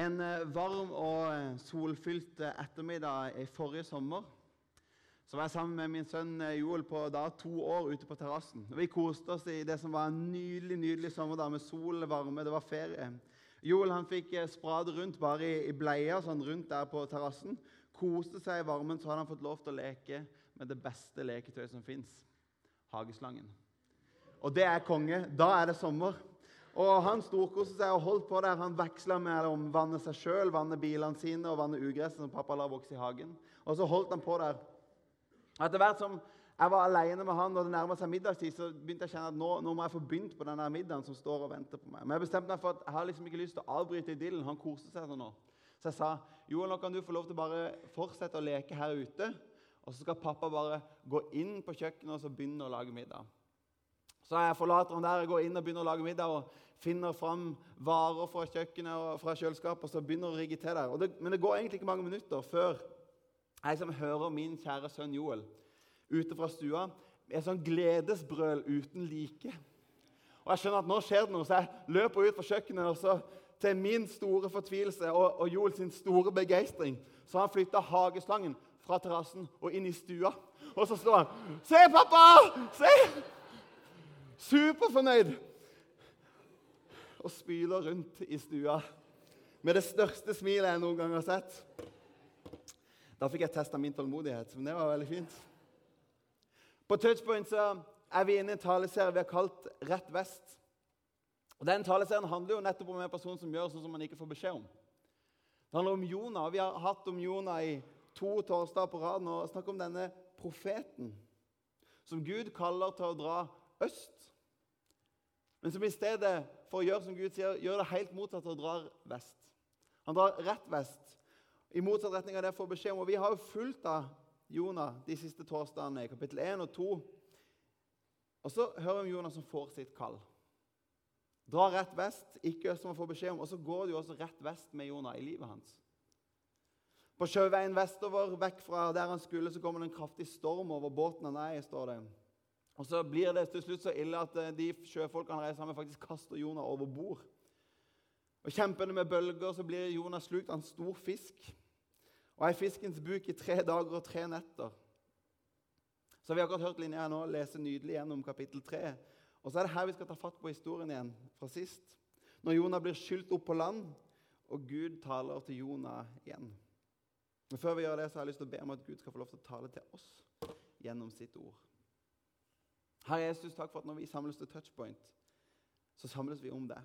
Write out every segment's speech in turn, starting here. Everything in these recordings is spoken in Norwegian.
En eh, varm og eh, solfylt eh, ettermiddag i forrige sommer så var jeg sammen med min sønn Joel på da to år ute på terrassen. Vi koste oss i det som var en nydelig nydelig sommerdag med sol, varme. Det var ferie. Joel han fikk sprade rundt bare i, i bleia sånn rundt der på terrassen. Koste seg i varmen, så hadde han fått lov til å leke med det beste leketøyet som fins hageslangen. Og det er konge. Da er det sommer. Og Han storkoste seg og holdt på der. Han veksla mellom vanne seg sjøl, vanne bilene sine og vanne ugresset som pappa la vokse i hagen. Og så holdt han på der. Etter hvert som jeg var alene med han og det nærma seg middagstid, så begynte jeg å kjenne at nå, nå, må jeg få begynt på denne middagen som står og venter på meg. Men jeg bestemte meg for at jeg har liksom ikke lyst til å avbryte idyllen. Han koste seg sånn nå. Så jeg sa jo, nå kan du få lov til å bare fortsette å leke her ute. Og så skal pappa bare gå inn på kjøkkenet og så begynne å lage middag. Så jeg forlater han der, jeg går inn og begynner å lage middag og finner fram varer fra kjøkkenet og fra kjøleskapet og så begynner å rigge til der. Det, men det går egentlig ikke mange minutter før jeg liksom hører min kjære sønn Joel ute fra stua et sånn gledesbrøl uten like. Og Jeg skjønner at nå skjer det noe, så jeg løper ut fra kjøkkenet. og så til min store fortvilelse og, og Joel sin store begeistring så har han flytta hageslangen fra terrassen og inn i stua. Og så står han 'Se, pappa! Se!' Superfornøyd. Og spyler rundt i stua med det største smilet jeg noen gang har sett. Da fikk jeg testa min tålmodighet, men det var veldig fint. På Touchpoint så er vi inne i en taleserie vi har kalt 'Rett vest'. Og Den taleserien handler jo nettopp om en person som gjør sånn som man ikke får beskjed om. Det handler om Jonah, vi har hatt om Jonah i to torsdager på rad nå og snakket om denne profeten som Gud kaller til å dra øst men som i stedet for å gjøre som Gud sier, gjør det helt motsatt og drar vest. Han drar rett vest, i motsatt retning av det jeg får beskjed om. Og vi har jo fulgt av Jonah de siste torsdagene i kapittel 1 og 2. Og så hører vi om Jonah som får sitt kall. Drar rett vest, ikke øst som han får beskjed om. Og så går det jo også rett vest med Jonah i livet hans. På sjøveien vestover, vekk fra der han skulle, så kommer det en kraftig storm over båten han er i. står det. Og Så blir det til slutt så ille at eh, de sjøfolkene han reiser sammen faktisk kaster Jonah over bord. Og Kjempende med bølger så blir Jonah slukt av en stor fisk. Og er fiskens buk i tre dager og tre netter. Så vi har akkurat hørt linja nå lese nydelig gjennom kapittel 3. Og så er det her vi skal ta fatt på historien igjen fra sist. Når Jonah blir skylt opp på land, og Gud taler til Jonah igjen. Men Før vi gjør det, så har jeg lyst til å be om at Gud skal få lov til å tale til oss gjennom sitt ord. Herre Jesus, takk for at når vi samles til touchpoint, så samles vi om det.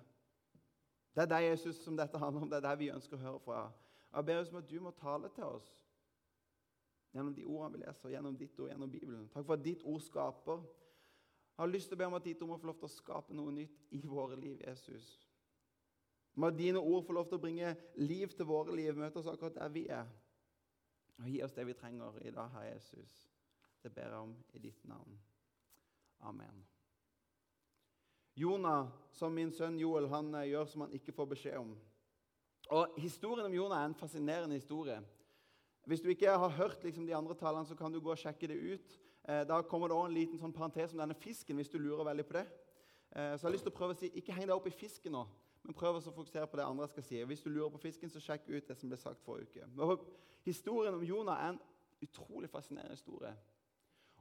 Det er deg, Jesus, som dette handler om. Det er deg vi ønsker å høre fra. Jeg ber oss om at du må tale til oss gjennom de ordene vi leser, gjennom ditt ord, gjennom Bibelen. Takk for at ditt ord skaper. Jeg har lyst til å be om at ditt ord må få lov til å skape noe nytt i våre liv, Jesus. Må dine ord få lov til å bringe liv til våre liv. Møte oss akkurat der vi er. Og gi oss det vi trenger i dag, Herre Jesus. Det ber jeg om i ditt navn. Amen. Jonah, som min sønn Joel, han eh, gjør som han ikke får beskjed om. Og Historien om Jonah er en fascinerende historie. Hvis du ikke har hørt liksom, de andre tallene, så kan du gå og sjekke det ut. Eh, da kommer det også en liten sånn parentes om denne fisken, hvis du lurer veldig på det. Eh, så jeg har lyst til å prøve å si, Ikke heng deg opp i fisken nå, men prøv å fokusere på det andre jeg skal si. Hvis du lurer på fisken, så sjekk ut det som ble sagt forrige uke. Og historien om Jonah er en utrolig fascinerende historie.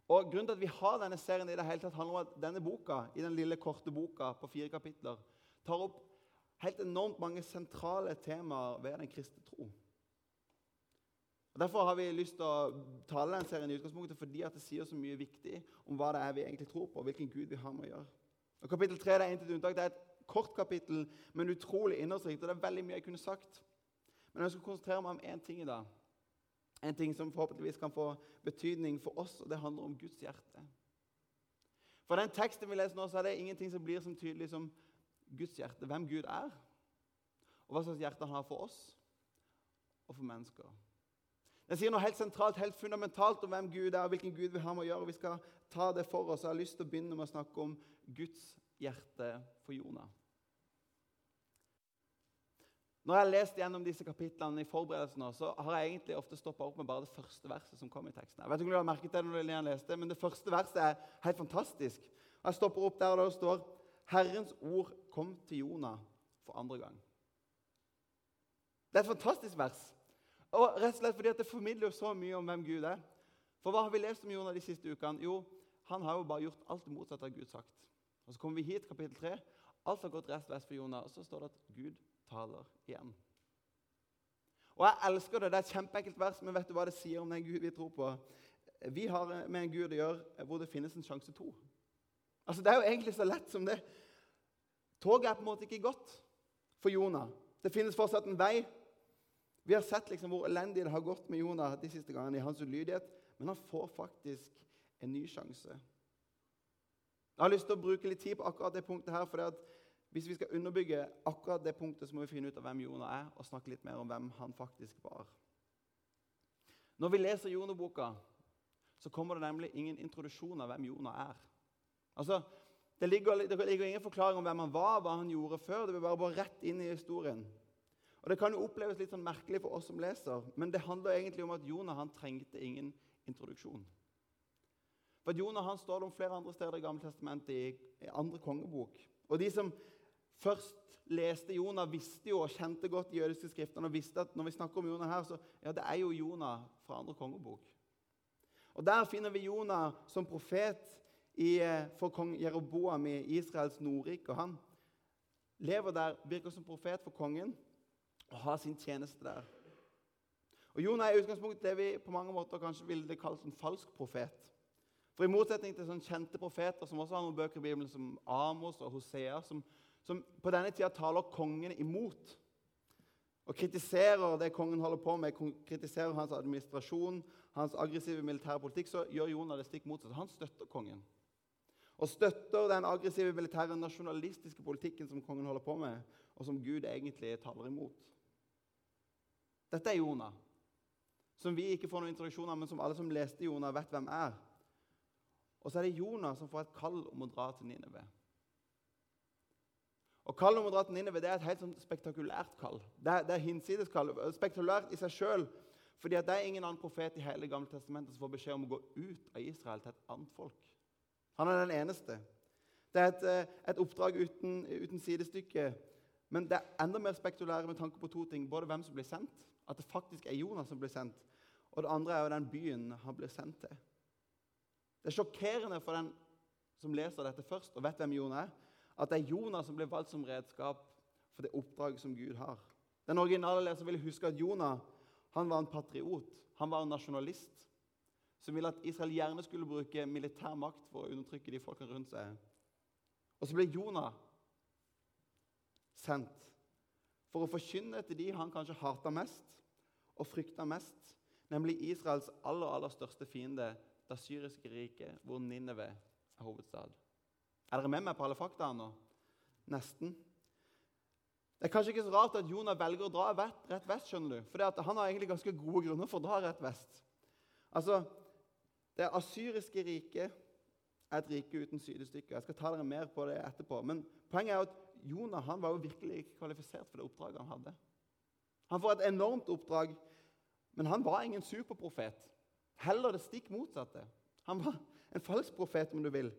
Og Grunnen til at vi har denne serien, i det hele tatt handler om at denne boka, i den lille, korte boka på fire kapitler tar opp helt enormt mange sentrale temaer ved den kristne tro. Og Derfor har vi lyst til å tale den serien i utgangspunktet fordi at det sier så mye viktig om hva det er vi egentlig tror på, og hvilken Gud vi har med å gjøre. Og Kapittel 3 det er intet unntak. Det er et kort kapittel, men utrolig innholdsrikt. og det er veldig mye jeg kunne sagt. Men jeg skal konsentrere meg om én ting i dag en ting som forhåpentligvis kan få betydning for oss, og det handler om Guds hjerte. For den teksten vi leser nå, så er det ingenting som blir så tydelig som Guds hjerte. Hvem Gud er, og hva slags hjerte han har for oss og for mennesker. Den sier noe helt sentralt, helt fundamentalt om hvem Gud er, og hvilken Gud vi har med å gjøre. Vi skal ta det for oss. Jeg har lyst til å begynne med å snakke om Guds hjerte for Jonah. Når jeg har lest gjennom disse kapitlene i forberedelsen, så har jeg egentlig ofte stoppa opp med bare det første verset som kom i teksten. Jeg vet ikke om du har merket det når du leste, men Det første verset er helt fantastisk. Jeg stopper opp der og det står Herrens ord kom til Jonah for andre gang. Det er et fantastisk vers. Og rett og slett fordi Det formidler så mye om hvem Gud er. For hva har vi lest om Jonah de siste ukene? Jo, han har jo bare gjort alt det motsatte av Gud sagt. Og Så kommer vi hit, kapittel 3. Alt har gått rett vest for Jonah. Og så står det at Gud taler igjen. Og Jeg elsker det. Det er et kjempeenkelt vers, men vet du hva det sier om den Gud vi tror på? Vi har med en Gud å gjøre hvor det finnes en sjanse to. Altså, Det er jo egentlig så lett som det. Toget er på en måte ikke gått for Jonah. Det finnes fortsatt en vei. Vi har sett liksom hvor elendig det har gått med Jonah de siste gangene i hans ulydighet, men han får faktisk en ny sjanse. Jeg har lyst til å bruke litt tid på akkurat det punktet her, for hvis vi skal underbygge akkurat det punktet, så må vi finne ut av hvem Jonah er, og snakke litt mer om hvem han faktisk var. Når vi leser Jonah-boka, så kommer det nemlig ingen introduksjon av hvem Jonah er. Altså, det ligger, det ligger, ingen forklaring om hvem han var, hva han gjorde før. Det vil bare gå rett inn i historien. Og Det kan jo oppleves litt sånn merkelig for oss som leser, men det handler egentlig om at Jonah han trengte ingen introduksjon. For Jonah han står det om flere andre steder i Gamle testamentet, i, i andre kongebok. Og de som først leste Jonah, visste jo og kjente godt de jødiske skriftene og visste at når vi snakker om Jonah her, så ja, det er jo Jonah fra andre kongebok. Og Der finner vi Jonah som profet i, eh, for kong Jeroboam i Israels Nordrike. Og han lever der, virker som profet for kongen og har sin tjeneste der. Og Jonah er i utgangspunktet det vi på mange måter kanskje ville kalt en falsk profet. For I motsetning til sånne kjente profeter som også har noen bøker i Bibelen, som Amos og Hosea, som, som på denne tida taler kongen imot og kritiserer det kongen holder på med, kritiserer hans administrasjon, hans aggressive militære politikk, så gjør Jonah det stikk motsatt. Han støtter kongen. Og støtter den aggressive militære nasjonalistiske politikken som kongen holder på med, og som Gud egentlig taler imot. Dette er Jonah, som vi ikke får noen introduksjon av, men som alle som leste Jonah, vet hvem er. Og så er det Jonah som får et kall om å dra til Nineve. Og Kall dra til Nineve det er et helt sånn spektakulært kall. Det er, det er hinsides kall. Spektakulært i seg sjøl. Fordi det er ingen annen profet i hele Gamle testamentet som får beskjed om å gå ut av Israel til et annet folk. Han er den eneste. Det er et, eh, et oppdrag uten, uten, sidestykke. Men det er enda mer spektakulært med tanke på to ting. Både hvem som blir sendt, at det faktisk er Jonas som blir sendt, og det andre er jo den byen han blir sendt til. Det er sjokkerende for den som leser dette først og vet hvem Jonas er, at det er Jonas som blir valgt som redskap for det oppdraget som Gud har. Den originale leser vil huske at Jonah han var en patriot, han var en nasjonalist, som ville at Israel gjerne skulle bruke militær makt for å undertrykke de folkene rundt seg. Og så ble Jonah sendt for å forkynne til de han kanskje hata mest og frykta mest, nemlig Israels aller, aller største fiende, det syriske riket, hvor Nineve er hovedstad. Er dere med meg på alle fakta nå? Nesten. Det er kanskje ikke så rart at Jonah velger å dra rett vest. skjønner du. For han har egentlig ganske gode grunner for å dra rett vest. Altså, Det asyriske riket er et rike uten sidestykke. Jeg skal ta dere mer på det etterpå. Men poenget er at Jonah han var jo virkelig ikke kvalifisert for det oppdraget han hadde. Han får et enormt oppdrag, men han var ingen superprofet. Heller det stikk motsatte. Han var en falsk profet, om du vil,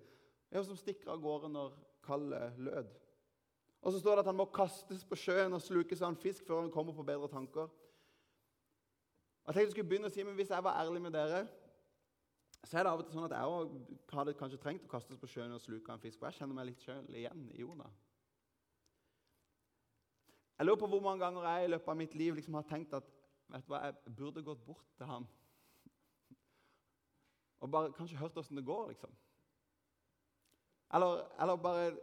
en som stikker av gårde når kallet lød. Og så står det at han må kastes på sjøen og slukes av en fisk før han kommer på bedre tanker. Jeg tenkte jeg skulle begynne å si, men Hvis jeg var ærlig med dere, så er det av og til sånn at jeg hadde kanskje trengt å kastes på sjøen og sluke av en fisk. For jeg kjenner meg litt sjøl igjen i Jonah. Jeg lurer på hvor mange ganger jeg i løpet av mitt liv liksom har tenkt at vet du hva, jeg burde gått bort til ham. og bare kanskje hørt åssen det går, liksom. Eller, eller, bare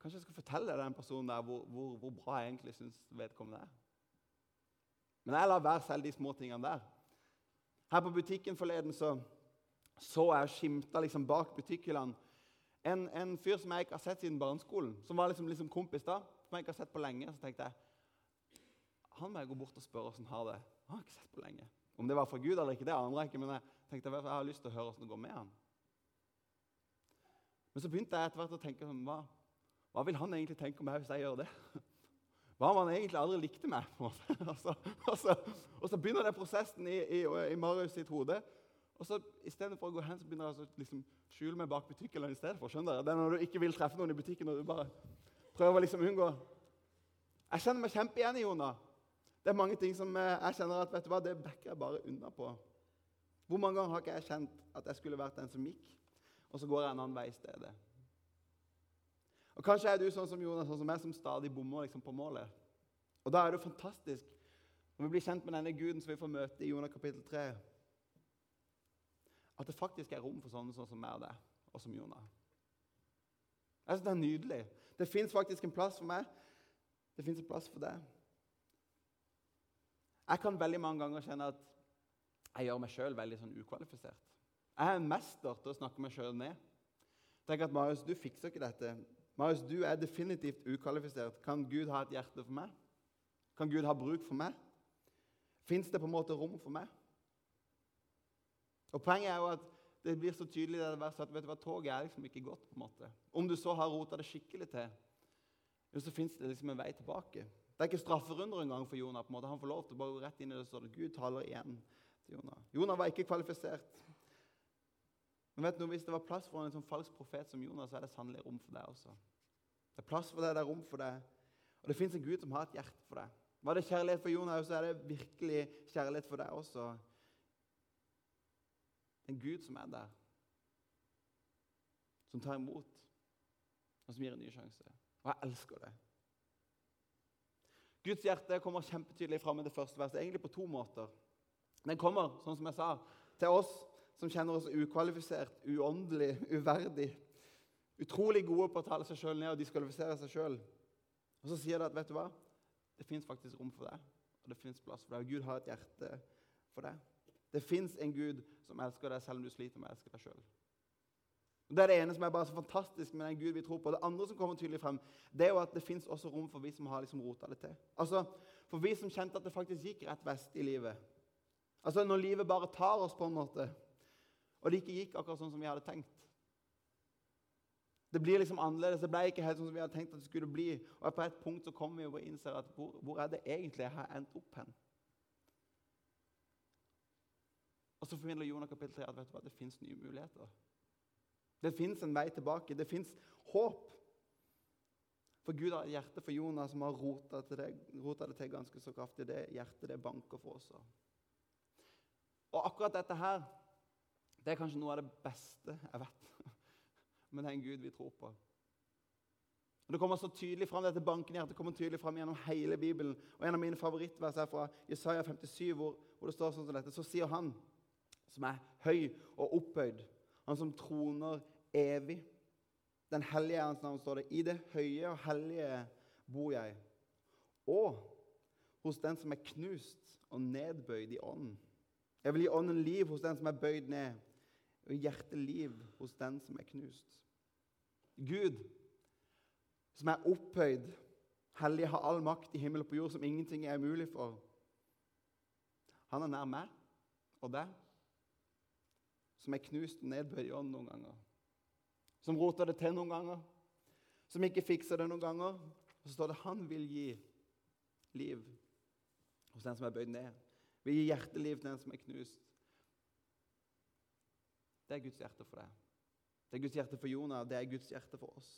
Kanskje jeg skal fortelle den personen der hvor, hvor, hvor bra jeg egentlig syns vedkommende er. Men jeg lar være selv de små tingene der. Her på butikken forleden så, så jeg skimta liksom bak butikkhyllene en, en, fyr som jeg ikke har sett siden barneskolen, som var liksom, liksom kompis da, som jeg ikke har sett på lenge. Så tenkte jeg han må jeg gå bort og spørre åssen han har det. Han har ikke sett på lenge. Om det var fra Gud eller ikke, det aner jeg ikke, men jeg tenkte jeg, har lyst til å høre åssen det går med han. Men så begynte jeg etter hvert å tenke sånn, hva, hva, vil han egentlig tenke om meg hvis jeg gjør det? Hva om han egentlig aldri likte meg? på en måte? Og så, og så, og så begynner den prosessen i, i, i Marius sitt hode. Og så Istedenfor å gå hen så begynner jeg å liksom, skjule meg bak butikken. i stedet for, skjønner dere? Det er når du ikke vil treffe noen i butikken og du bare prøver å liksom unngå Jeg kjenner meg kjempe igjen i Jonah. Det er mange ting som eh, jeg kjenner at vet du hva, det backer jeg bare unna på. Hvor mange ganger har ikke jeg kjent at jeg skulle vært den som gikk, og så går jeg en annen vei i stedet? Og Kanskje er du sånn som Jonas, sånn som jeg, som stadig bommer liksom, på målet. Og Da er det fantastisk når vi blir kjent med denne guden som vi får møte i Jonas kapittel 3, at det faktisk er rom for sånne sånn som meg og deg, og som Jonas. Jeg synes Det er nydelig. Det fins faktisk en plass for meg. Det fins en plass for deg. Jeg kan veldig mange ganger kjenne at jeg gjør meg sjøl veldig sånn ukvalifisert. Jeg er en mester til å snakke meg sjøl ned. Tenk at Marius, du fikser ikke dette. Marius, du er definitivt ukvalifisert. Kan Gud ha et hjerte for meg? Kan Gud ha bruk for meg? Fins det på en måte rom for meg? Og Poenget er jo at det blir så tydelig det verset at vet du hva, toget er liksom ikke godt. på en måte. Om du så har rota det skikkelig til, så fins det liksom en vei tilbake. Det er ikke strafferunder engang for Jonah. på en måte. Han får lov til å bare gå rett inn i det, så det Gud taler igjen til Jonah. Jonah var ikke kvalifisert. Men vet du, hvis det var plass for en sånn falsk profet som Jonas, så er det sannelig rom for deg også. Det er plass for deg, det er rom for deg. Og det fins en Gud som har et hjerte for deg. Var det kjærlighet for Jonas, så er det virkelig kjærlighet for deg også. Det er En Gud som er der, som tar imot, og som gir en ny sjanse. Og jeg elsker det. Guds hjerte kommer kjempetydelig fram i det første verset, egentlig på to måter. Den kommer, sånn som jeg sa, til oss som kjenner oss ukvalifisert, uåndelig, uverdig. Utrolig gode på å tale seg sjøl ned og diskvalifisere seg sjøl. Og så sier det at vet du hva? det fins faktisk rom for deg, og det fins plass for deg. Og Gud har et hjerte for deg. Det fins en Gud som elsker deg selv om du sliter med å elske deg sjøl. Det er det ene som er bare så fantastisk med den Gud vi tror på. Det andre som kommer tydelig frem, det er jo at det fins også rom for vi som har liksom rota det til. Altså, For vi som kjente at det faktisk gikk rett vest i livet. Altså Når livet bare tar oss, på en måte, og det ikke gikk akkurat sånn som vi hadde tenkt. Det blir liksom annerledes. Det ble ikke helt sånn som vi hadde tenkt at det skulle bli. Og på et punkt så kommer vi og innser at hvor, hvor er det egentlig jeg har endt opp hen? Og så formidler Jonah kapittel 3 at vet du hva, det fins nye muligheter. Det fins en vei tilbake. Det fins håp. For Gud har et hjerte for Jonah som har rota, det, det til ganske så kraftig. Det hjertet det banker for oss. Og akkurat dette her, det er kanskje noe av det beste jeg vet med den Gud vi tror på. Det kommer så tydelig fram, dette bankende hjertet kommer tydelig fram gjennom hele Bibelen. Og En av mine favorittvers er fra Jesaja 57, hvor, hvor det står sånn som dette. Så sier han som er høy og opphøyd, han som troner evig. Den hellige er hans navn, står det. I det høye og hellige bor jeg. Og hos den som er knust og nedbøyd i ånden. Jeg vil gi ånden liv hos den som er bøyd ned, og hjertet liv hos den som er knust. Gud, som er opphøyd, hellig, har all makt i himmel og på jord, som ingenting er mulig for. Han er nær meg og deg som er knust og nedbøyd i ånd noen ganger. Som roter det til noen ganger, som ikke fikser det noen ganger. Og så står det han vil gi liv hos den som er bøyd ned. Vil gi hjerteliv til den som er knust. Det er Guds hjerte for deg. Det er Guds hjerte for Jonah, det er Guds hjerte for oss.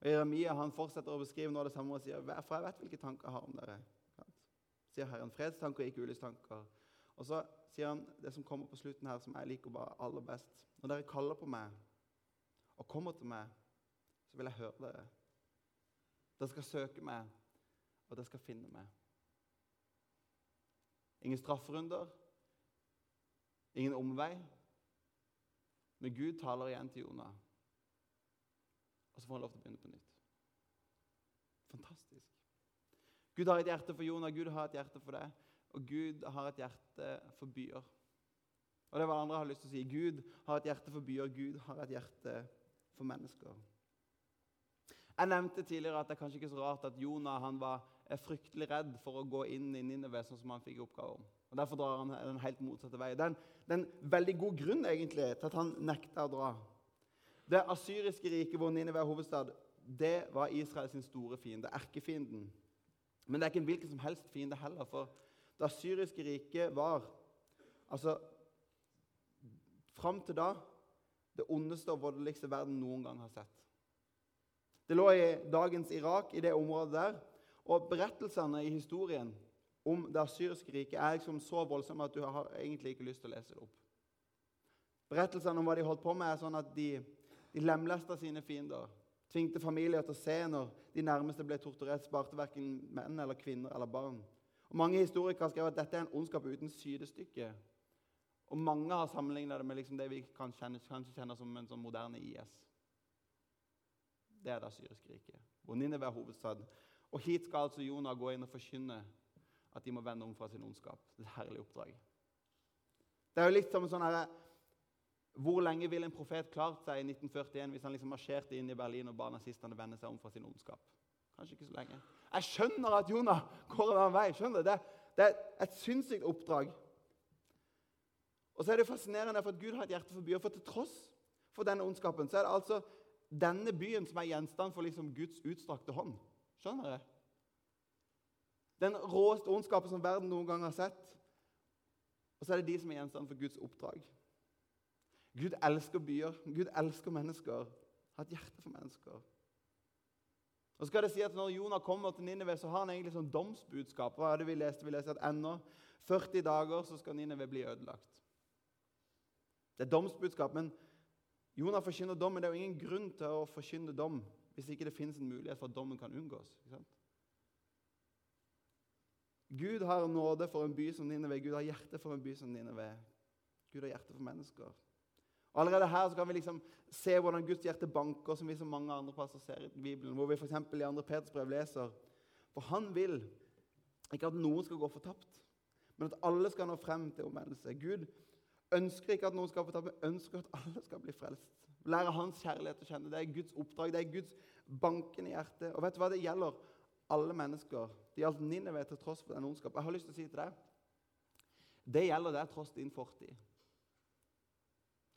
Og Jeremia han fortsetter å beskrive noe av det samme og sier for jeg vet hvilke tanker jeg har om dere. Sier Herren fredstanker ikke ulystanker. Og så sier han det som kommer på slutten her, som jeg liker bare aller best. Når dere kaller på meg og kommer til meg, så vil jeg høre dere. Dere skal søke meg, og dere skal finne meg. Ingen strafferunder, ingen omvei. Men Gud taler igjen til Jonah, og så får han lov til å begynne på nytt. Fantastisk. Gud har et hjerte for Jonah, Gud har et hjerte for deg. Og Gud har et hjerte for byer. Og det var hva andre har lyst til å si. Gud har et hjerte for byer, Gud har et hjerte for mennesker. Jeg nevnte tidligere at det er kanskje ikke så rart at Jonah var fryktelig redd for å gå inn i Nineve, sånn som han fikk oppgave om. Og Derfor drar han den helt motsatte vei. Det er, en, veldig god grunn egentlig til at han nekta å dra. Det asyriske riket, hvor Ninive er hovedstad, det var Israels store fiende, erkefienden. Men det er ikke en hvilken som helst fiende heller. for det asyriske riket var altså Fram til da det ondeste og voldeligste verden noen gang har sett. Det lå i dagens Irak, i det området der. Og berettelsene i historien om det assyriske riket er liksom så voldsomme at du har egentlig ikke lyst til å lese det opp. Berettelsene om hva de holdt på med, er sånn at de, de lemlesta sine fiender. Tvingte familier til å se når de nærmeste ble torturert. Sparte verken menn eller kvinner eller barn. Og Mange historikere skrev at dette er en ondskap uten sidestykke. Og mange har sammenlignet det med liksom det vi kan kjenne, kanskje kjenner som en sånn moderne IS. Det er det syriske riket, hvor Ninive er hovedstad. Og hit skal altså Jonah gå inn og forkynne at de må vende om fra sin ondskap. Det er et herlig oppdrag. Det er jo litt som en sånn herre Hvor lenge ville en profet klart seg i 1941 hvis han liksom marsjerte inn i Berlin og ba nazistene vende seg om fra sin ondskap? Kanskje ikke så lenge. Jeg skjønner at Jonah går en annen vei. skjønner du? Det, det er et sinnssykt oppdrag. Og så er det fascinerende for at Gud har et hjerte for byer. For til tross for denne ondskapen så er det altså denne byen som er gjenstand for liksom Guds utstrakte hånd. Skjønner dere? Den råeste ondskapen som verden noen gang har sett. Og så er det de som er gjenstand for Guds oppdrag. Gud elsker byer. Gud elsker mennesker. Har et hjerte for mennesker. Og så skal det si at Når Jonah kommer til Nineve, så har han egentlig sånn domsbudskap. Hva er det vi leste? Vi leste at ennå 40 dager så skal Nineve bli ødelagt. Det er domsbudskap, men Jonah forkynner dom, men det er jo ingen grunn til å forkynne dom hvis ikke det finnes en mulighet for at dommen kan unngås. ikke sant? Gud har nåde for en by som Nineve. Gud har hjerte for en by som Nineve. Gud har hjerte for mennesker. Og Allerede her kan vi liksom se hvordan Guds hjerte banker, som vi så mange andre plasser ser i Bibelen. Hvor vi f.eks. i 2. Peters brev leser For han vil ikke at noen skal gå fortapt, men at alle skal nå frem til omvendelse. Gud ønsker ikke at noen skal fortapt, men ønsker at alle skal bli frelst. Lære hans kjærlighet å kjenne. Det er Guds oppdrag, det er Guds bankende hjerte. Og vet du hva det gjelder? Alle mennesker. Det gjaldt Ninneve til tross for den ondskap. Jeg har lyst til å si til deg det gjelder deg tross din fortid.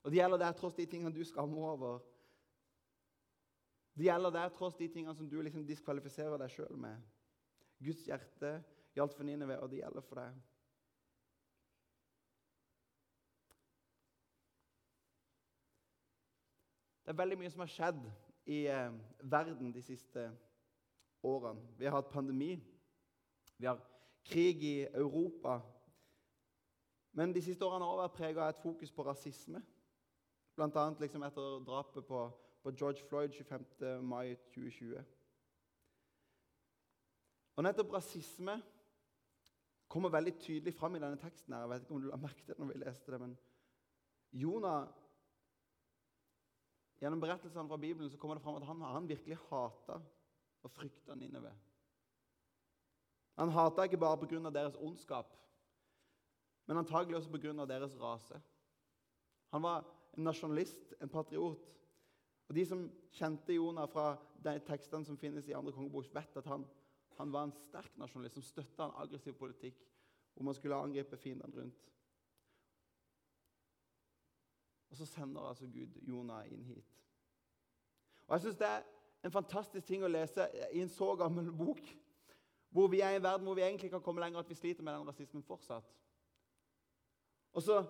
Og det gjelder deg tross de tingene du skammer over. Det gjelder deg tross de tingene som du liksom diskvalifiserer deg sjøl med. Guds hjerte gjaldt for Ninneve, og det gjelder for deg. Det er veldig mye som har skjedd i eh, verden de siste årene. Vi har hatt pandemi. Vi har krig i Europa. Men de siste årene har vært prega av et fokus på rasisme. Bl.a. Liksom etter drapet på, på, George Floyd 25. mai 2020. Og nettopp rasisme kommer veldig tydelig fram i denne teksten. her. Jeg vet ikke om du har merket det når vi leste det, men Jonah Gjennom berettelsene fra Bibelen så kommer det fram at han, han virkelig hata og frykta Nineve. Han hata ikke bare pga. deres ondskap, men antagelig også pga. deres rase. Han var en nasjonalist, en patriot. Og De som kjente Jonah fra de tekstene som finnes i andre kongebok, vet at han, han var en sterk nasjonalist som støtta en aggressiv politikk hvor man skulle angripe fiendene rundt. Og så sender altså Gud Jonah inn hit. Og Jeg syns det er en fantastisk ting å lese i en så gammel bok, hvor vi er i en verden hvor vi egentlig kan komme lenger, at vi sliter med den rasismen fortsatt. Og så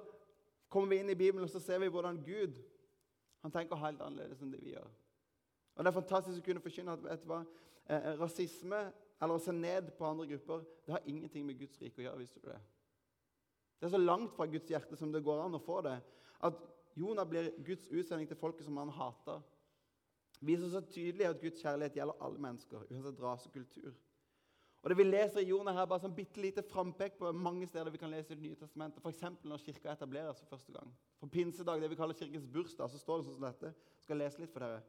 kommer vi inn i Bibelen og så ser vi hvordan Gud han tenker helt annerledes enn det vi gjør. Og Det er fantastisk å kunne forkynne at vet du hva, eh, rasisme eller å se ned på andre grupper det har ingenting med Guds rike å gjøre. visste du Det Det er så langt fra Guds hjerte som det går an å få det. At Jonah blir Guds utsending til folket som han hater. Viser så tydelig at Guds kjærlighet gjelder alle mennesker, uansett rase og kultur. Og det Vi leser i jordene her bare som bitte lite frampek på mange steder vi kan lese i Det nye testamentet. F.eks. når kirka etableres for første gang. På pinsedag, det vi kaller kirkens bursdag, så står det sånn som dette. Jeg skal lese litt for dere.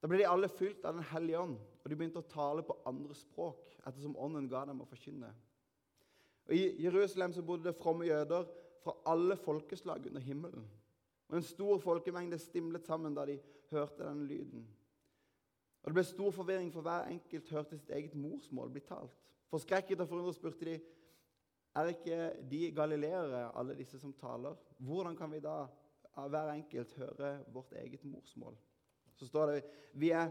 Da ble de alle fylt av Den hellige ånd, og de begynte å tale på andre språk ettersom ånden ga dem å forkynne. Og I Jerusalem så bodde det fromme jøder fra alle folkeslag under himmelen. Og En stor folkemengde stimlet sammen da de hørte denne lyden. Og Det ble stor forvirring, for hver enkelt hørte sitt eget morsmål bli talt. Forskrekket og forundret spurte de er ikke de galileere, alle disse som taler. Hvordan kan vi da av hver enkelt høre vårt eget morsmål? Så står det vi er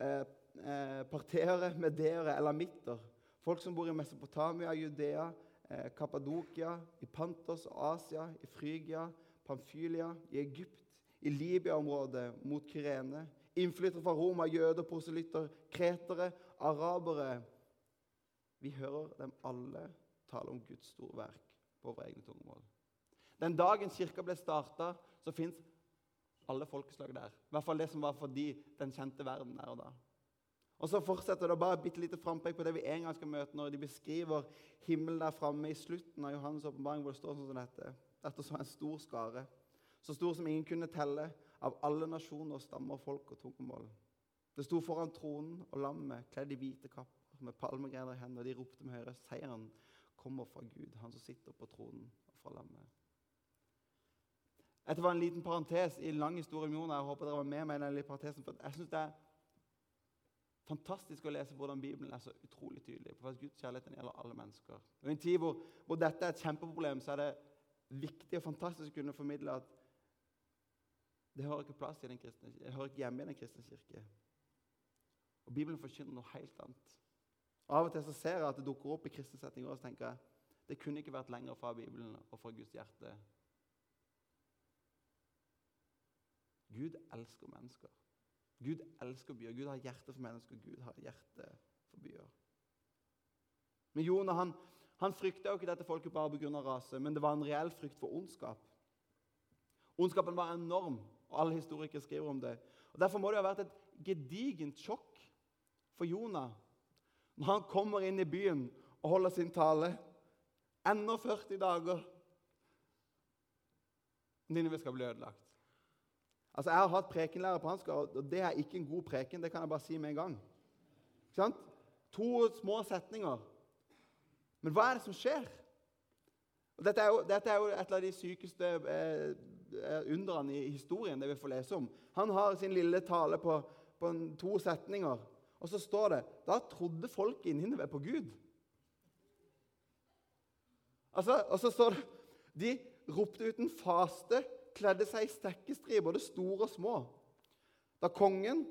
eh, eh, partere, medere, elamitter. Folk som bor i Mesopotamia, Judea, eh, Kappadokia, i Pantos Asia, i Frygia, Pamphylia, i Egypt, i Libya-området mot Kyrene. Innflyttere fra Roma, jøder, proselytter, kretere, arabere. Vi hører dem alle tale om Guds store verk på våre egne tungemål. Den dagen kirka ble starta, så fins alle folkeslag der. I hvert fall det som var for de, den kjente verden der og da. Og så fortsetter det bare bitte lite frampek på det vi en gang skal møte når de beskriver himmelen der framme i slutten av Johannes' åpenbaring, hvor det står sånn som dette. Dette så en stor skare, så stor som ingen kunne telle, av alle nasjoner, stammer, folk og tungemål. Det sto foran tronen og lammet, kledd i hvite kapper, med palmegrener i hendene, og de ropte med høyre seieren kommer fra Gud, han som sitter på tronen, og fra lammet. Dette var en liten parentes i en lang historie om Jonah. Jeg håper dere var med meg i den lille parentesen, for jeg synes det er fantastisk å lese hvordan Bibelen er så utrolig tydelig på at Guds kjærlighet gjelder alle mennesker. Og I en tid hvor, hvor, dette er et kjempeproblem, så er det viktig og fantastisk å kunne formidle at det hører ikke plass i den kristne, det hører ikke hjemme i den kristne kirke. Og Bibelen forkynner noe helt annet. Og Av og til så ser jeg at det dukker opp i kristne settinger, og så tenker jeg det kunne ikke vært lenger fra Bibelen og fra Guds hjerte. Gud elsker mennesker. Gud elsker byer. Gud har hjerte for mennesker. Gud har hjerte for byer. Men Jonah han, han frykta jo ikke dette folket bare pga. rase, men det var en reell frykt for ondskap. Ondskapen var enorm, og alle historikere skriver om det. Og Derfor må det ha vært et gedigent sjokk for Jonah når han kommer inn i byen og holder sin tale. Ennå 40 dager. Ninive skal bli ødelagt. Altså, Jeg har hatt prekenlærer på Ansgar, og det er ikke en god preken. det kan jeg bare si med en gang. Ikke sant? To små setninger. Men hva er det som skjer? Og dette, er jo, dette er jo et av de sykeste eh underne i historien det vi får lese om. Han har sin lille tale på, på en, to setninger. Og så står det da trodde folk i Ninive på Gud. Altså, og så står det de ropte ut en faste, kledde seg i stekkestriper, både store og små. Da kongen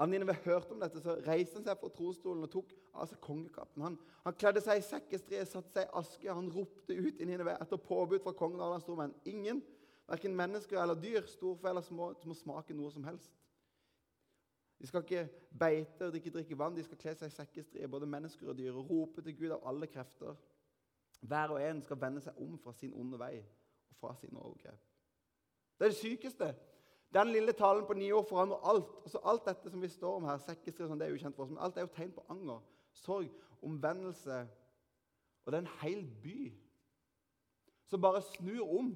av Ninive hørte om dette, så reiste han seg fra trostolen og tok av seg kongekappen. Han, han, kledde seg i sekkestrie, satte seg i aske. Han ropte ut i Ninive etter påbud fra kongen og alle hans stormenn. Ingen, verken mennesker eller dyr, storfe eller små, må smake noe som helst. De skal ikke beite og ikke drikke vann, de skal kle seg i sekkestrie, både mennesker og dyr, og rope til Gud av alle krefter. Hver og en skal vende seg om fra sin onde vei og fra sine overgrep. Det er det sykeste. Den lille talen på ni år forandrer alt. Altså alt dette som vi står om her, sekkestrie, sånn, det er ukjent for oss, men alt er jo tegn på anger, sorg, omvendelse. Og det er en hel by som bare snur om.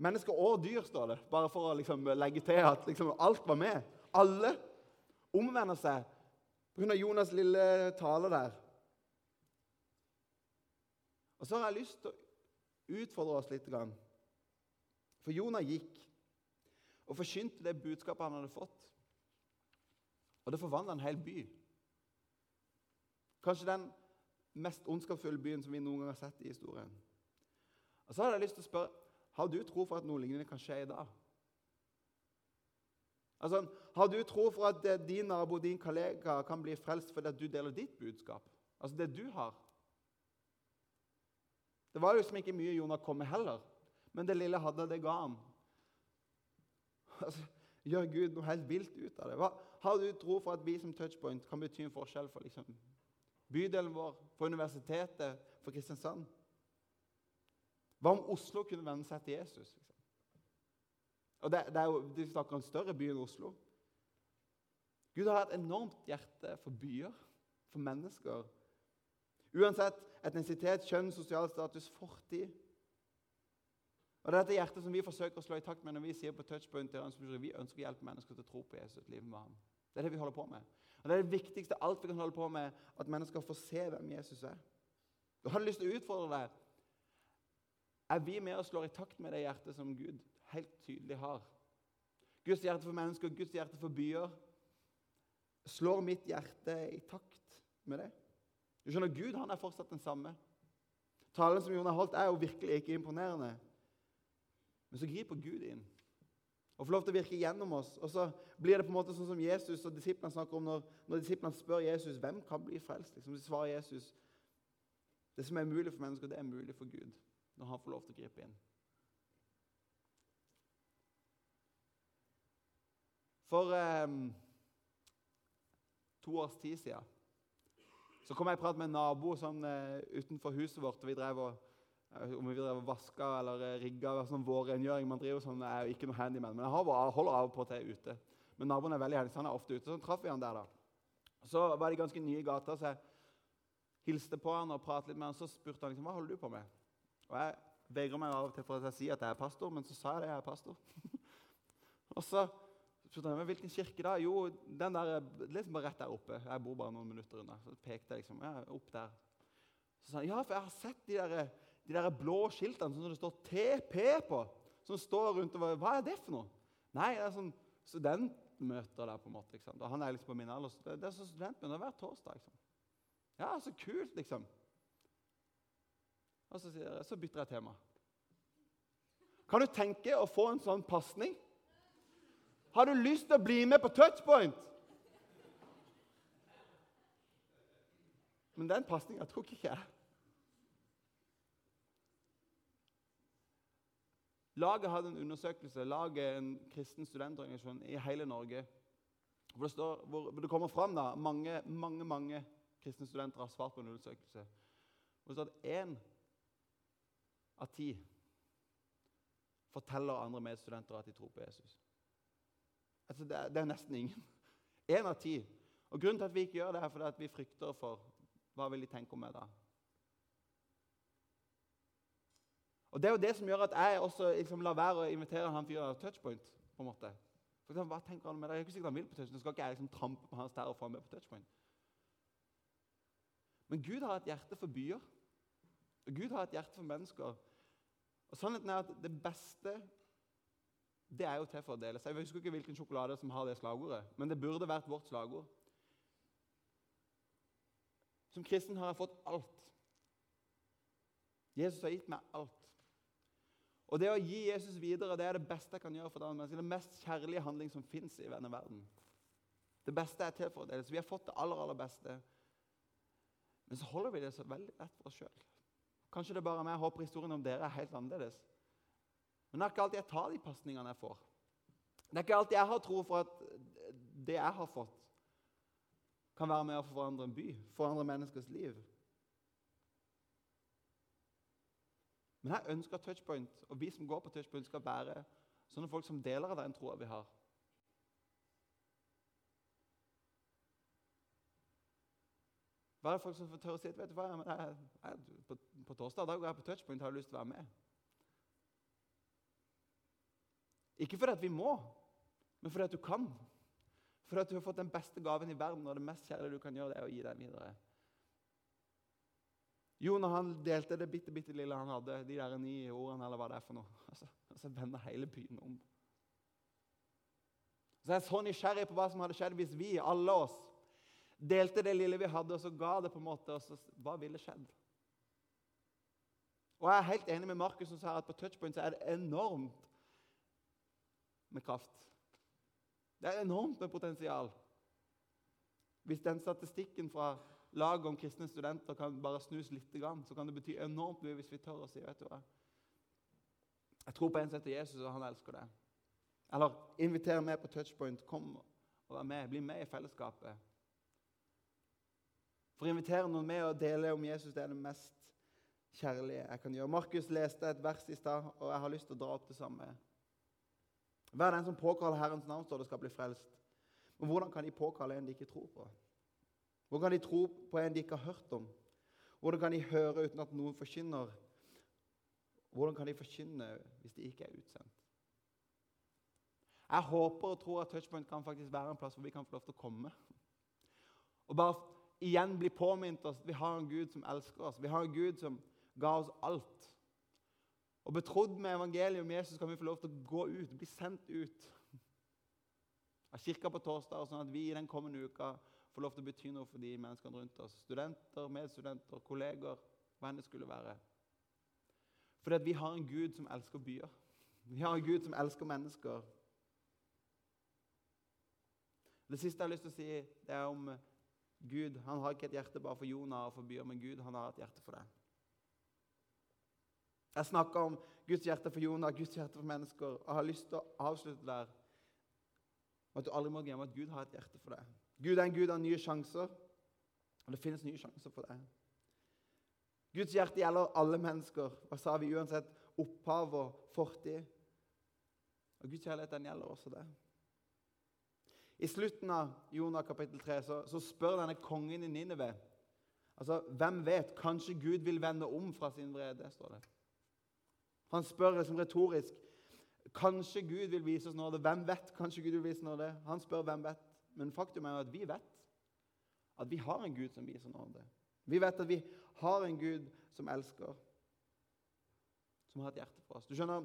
Mennesker og dyr, står det, bare for å liksom legge til at liksom alt var med. Alle omvender seg pga. Jonas' lille tale der. Og så har jeg lyst til å utfordre oss litt. For Jonah gikk og forkynte det budskapet han hadde fått. Og det forvandla en hel by. Kanskje den mest ondskapsfulle byen som vi noen gang har sett i historien. Og så hadde jeg lyst til å spørre, Har du tro for at noe lignende kan skje i dag? Altså, Har du tro for at eh, din nabo din kollega kan bli frelst fordi du deler ditt budskap? Altså det du har? Det var liksom ikke mye Jonah kom med heller, men det lille hadde, det ga ham. Altså, gjør Gud noe helt vilt ut av det? Hva, har du tro for at vi som touchpoint kan bety en forskjell for liksom, bydelen vår, for universitetet, for Kristiansand? Hva om Oslo kunne vende seg til Jesus? Liksom? Og det, det er jo, De snakker om en større by enn Oslo. Gud har et enormt hjerte for byer, for mennesker. Uansett etnisitet, kjønn, sosial status, fortid. Og Det er dette hjertet som vi forsøker å slå i takt med når vi sier på touchpoint vi ønsker å hjelpe mennesker til å tro på Jesus. livet med ham. Det er det vi holder på med. Og Det er det viktigste alt vi kan holde på med, at mennesker får se hvem Jesus er. Du har lyst til å utfordre deg. Er vi med og slår i takt med det hjertet som Gud helt tydelig har. Guds hjerte for mennesker, Guds hjerte for byer. Slår mitt hjerte i takt med det? Du skjønner, Gud han er fortsatt den samme. Talen som Jon har holdt, er jo virkelig ikke imponerende. Men så griper Gud inn og får lov til å virke gjennom oss. Og så blir det på en måte sånn som Jesus og disiplene snakker om når, når disiplene spør Jesus hvem kan bli frelst. Liksom, så svarer Jesus det som er mulig for mennesker, det er mulig for Gud når han får lov til å gripe inn. For eh, to års tid siden Så kom jeg i prat med en nabo sånn, utenfor huset vårt. og vi drev og, Om vi drev vaska eller uh, rigga sånn vårrengjøring. Man driver sånn, jeg er jo ikke noe handyman, men jeg, har, holder av og på til ute. Men naboen er veldig heldig, så han er ofte ute. Så traff vi han der. da. Så var de ganske nye i gata, så jeg hilste på han og pratet litt med han. Så spurte han liksom, hva holder du på med. Og Jeg vegrer meg av og til for at jeg sier at jeg er pastor, men så sa jeg det, jeg er pastor. og så spurte han hvilken kirke da? Jo, den der, liksom bare rett der oppe. Jeg bor bare noen minutter unna. Så pekte jeg liksom, ja, opp der. Så sa han ja, for jeg har sett de der, de der blå skiltene som det står TP på. Som står rundt over Hva er det for noe? Nei, det er sånn studentmøter der. på en måte, liksom. Han er liksom på min alder. Det er sånn studentmøter hver torsdag. liksom. Ja, så kult, liksom. Og så, jeg, så bytter jeg tema. Kan du tenke å få en sånn pasning? Har du lyst til å bli med på touchpoint? Men den pasninga tok ikke jeg. Laget hadde en undersøkelse, laget en kristen studentorganisasjon i hele Norge. Hvor det, står, hvor det kommer fram da, mange, mange, mange kristne studenter har svart på en undersøkelse. Hvor det står at én av ti forteller andre medstudenter at de tror på Jesus. Altså, det, er, det er nesten ingen. Én av ti. Og Grunnen til at vi ikke gjør det, er fordi at vi frykter for hva vil de tenke om meg da. Og Det er jo det som gjør at jeg også liksom, lar være å invitere han fyren av touchpoint. på en måte. For eksempel, hva tenker han med det? Jeg er ikke sikkert han vil på touchpoint. Skal ikke jeg liksom trampe på hans tær og få ham med på touchpoint. Men Gud har et hjerte for byer. Og Gud har et hjerte for mennesker. Og Sannheten er at det beste det er jo til for å dele seg. Jeg husker ikke hvilken sjokolade som har det slagordet, men det burde vært vårt slagord. Som kristen har jeg fått alt. Jesus har gitt meg alt. Og det å gi Jesus videre det er det beste jeg kan gjøre for den Det mest kjærlige handling som fins i denne verden. Det beste er til for å. Så vi har fått det aller, aller beste. Men så holder vi det så veldig lett for oss sjøl. Kanskje det er bare meg. Jeg håper historien om dere er helt annerledes. Men det er ikke alltid jeg tar de pasningene jeg får. Det er ikke alltid jeg har tro for at det jeg har fått, kan være med å forandre en by, forandre menneskers liv. Men jeg ønsker at Touchpoint, og vi som går på Touchpoint, skal være sånne folk som deler av den troa vi har. Være folk som tørre å si vet du hva, jeg, jeg, på, på, torsdag da går jeg på touchpoint, har du lyst til å være med. Ikke fordi at vi må, men fordi at du kan. Fordi at du har fått den beste gaven i verden, og det mest kjærlige du kan gjøre, det er å gi den videre. Jo, når han delte det bitte, bitte lille han hadde, de der ni ordene, eller hva det er for noe, altså, så vender hele byen om. Så jeg er så nysgjerrig på hva som hadde skjedd hvis vi, alle oss, delte det lille vi hadde, og så ga det på en måte, og så Hva ville skjedd? Og Jeg er helt enig med Markus som sa at på touchpoint så er det enormt med kraft. Det er enormt med potensial. Hvis den statistikken fra laget om kristne studenter kan bare snus litt, så kan det bety enormt mye hvis vi tør å si vet du hva? Jeg tror på en som heter Jesus, og han elsker det. Eller inviter meg på touchpoint. Kom og vær med. Bli med i fellesskapet. For å invitere noen med og dele om Jesus det er det mest kjærlige jeg kan gjøre. Markus leste et vers i stad, og jeg har lyst til å dra opp det samme. Hver den som påkaller Herrens navn, står det skal bli frelst. Men hvordan kan de påkalle en de ikke tror på? Hvordan kan de tro på en de ikke har hørt om? Hvordan kan de høre uten at noen forkynner? Hvordan kan de forkynne hvis de ikke er utsendt? Jeg håper og tror at Touchpoint kan faktisk være en plass hvor vi kan få lov til å komme. Og bare igjen bli påminnet oss at vi har en Gud som elsker oss. Vi har en Gud som ga oss alt. Og betrodd med evangeliet om Jesus kan vi få lov til å gå ut, bli sendt ut av kirka på torsdag, sånn at vi i den kommende uka får lov til å bety noe for de menneskene rundt oss. Studenter, medstudenter, kolleger, hva enn det skulle være. Fordi at vi har en Gud som elsker byer. Vi har en Gud som elsker mennesker. Det siste jeg har lyst til å si, det er om Gud han har ikke et hjerte bare for Jonah og for byer, men Gud han har et hjerte for deg. Jeg snakker om Guds hjerte for Jonah, Guds hjerte for mennesker. og har lyst til å avslutte der at du aldri må glemme at Gud har et hjerte for deg. Gud er en Gud av nye sjanser. Og det finnes nye sjanser for deg. Guds hjerte gjelder alle mennesker. Hva sa vi? Uansett opphav og fortid. Og Guds kjærlighet den gjelder også det. I slutten av Jonah kapittel 3 så, så spør denne kongen i Nineve altså, Hvem vet? Kanskje Gud vil vende om fra sin vrede? står det. Han spør liksom retorisk. Kanskje Gud vil vise oss nåde. Hvem vet? Kanskje Gud vil vise nåde? Han spør hvem vet. Men faktum er jo at vi vet at vi har en Gud som viser nåde. Vi vet at vi har en Gud som elsker, som har et hjerte for oss. Du skjønner,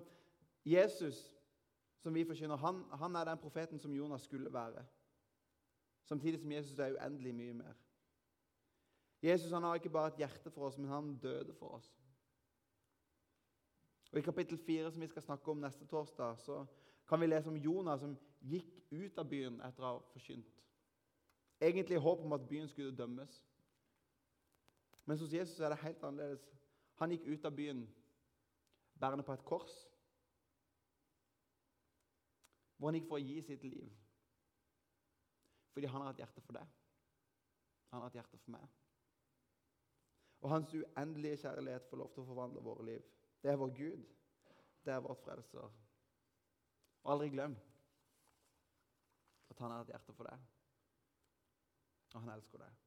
Jesus, som vi forkynner, han, han er den profeten som Jonas skulle være. Samtidig som Jesus er uendelig mye mer. Jesus han har ikke bare et hjerte for oss, men han døde for oss. Og I kapittel 4, som vi skal snakke om neste torsdag, så kan vi lese om Jonas som gikk ut av byen etter å ha forkynt. Egentlig i håp om at byen skulle dømmes. Men hos Jesus er det helt annerledes. Han gikk ut av byen bærende på et kors, hvor han gikk for å gi sitt liv. Fordi han har et hjerte for deg. Han har et hjerte for meg. Og hans uendelige kjærlighet får lov til å forvandle våre liv. Det er vår Gud. Det er vårt frelser. Og aldri glem at han har et hjerte for deg, og han elsker deg.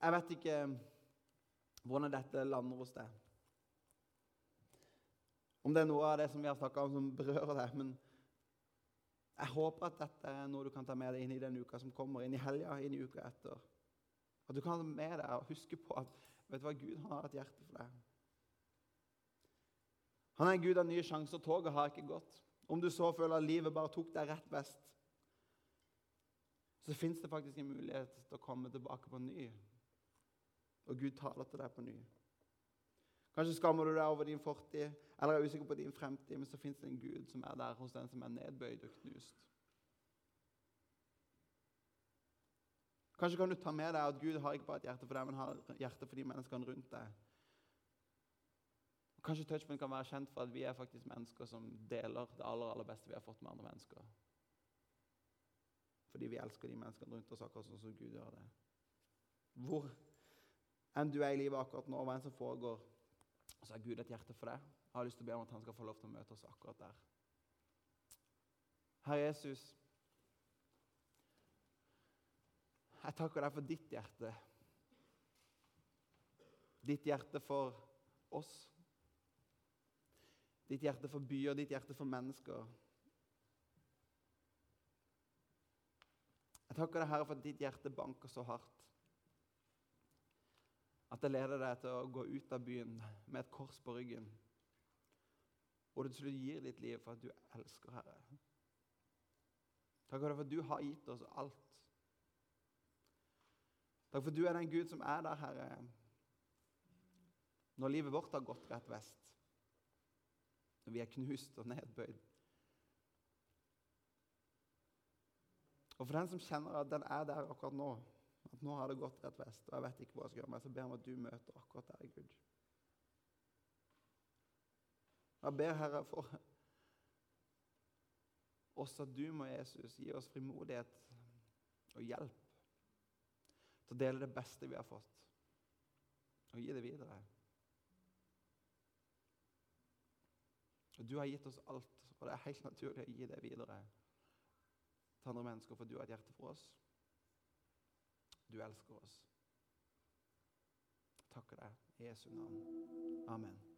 Jeg vet ikke hvordan dette lander hos deg. Om det er noe av det som vi har snakka om, som berører deg. Men jeg håper at dette er noe du kan ta med deg inn i den uka som kommer, inn i helga, inn i uka etter. At du kan ta med deg og huske på at vet du hva, Gud har et hjerte for deg. Han er en Gud av nye sjanser. Toget har ikke gått. Om du så føler at livet bare tok deg rett vest, så fins det faktisk en mulighet til å komme tilbake på ny. Og Gud taler til deg på ny. Kanskje skammer du deg over din fortid eller er usikker på din fremtid, men så fins det en Gud som er der hos den som er nedbøyd og knust. Kanskje kan du ta med deg at Gud har ikke bare et hjerte for deg, men har hjerte for de menneskene rundt deg. Kanskje Touchpoint kan være kjent for at vi er faktisk mennesker som deler det aller, aller beste vi har fått med andre mennesker. Fordi vi elsker de menneskene rundt oss akkurat sånn som Gud gjør det. Hvor enn du er i livet akkurat nå, hva enn som foregår, så har Gud et hjerte for deg. Jeg har lyst til å be om at han skal få lov til å møte oss akkurat der. Herre Jesus, jeg takker deg for ditt hjerte. Ditt hjerte for oss. Ditt hjerte for byer, ditt hjerte for mennesker. Jeg takker deg, Herre, for at ditt hjerte banker så hardt. At det leder deg til å gå ut av byen med et kors på ryggen. Og du til slutt gir ditt liv for at du elsker, Herre. Takk for at du har gitt oss alt. Takk for at du er den Gud som er der, Herre, når livet vårt har gått rett vest vi er knust og nedbøyd. Og for den som kjenner at den er der akkurat nå, at nå har det gått rett vest, og jeg vet ikke hva jeg skal gjøre men så ber jeg om at du møter akkurat der, Gud. Jeg ber, Herre, for oss at du må, Jesus, gi oss frimodighet og hjelp til å dele det beste vi har fått, og gi det videre. Du har gitt oss alt, og det er helt naturlig å gi det videre til andre mennesker, for du har et hjerte for oss. Du elsker oss. Takker deg i Jesu navn. Amen.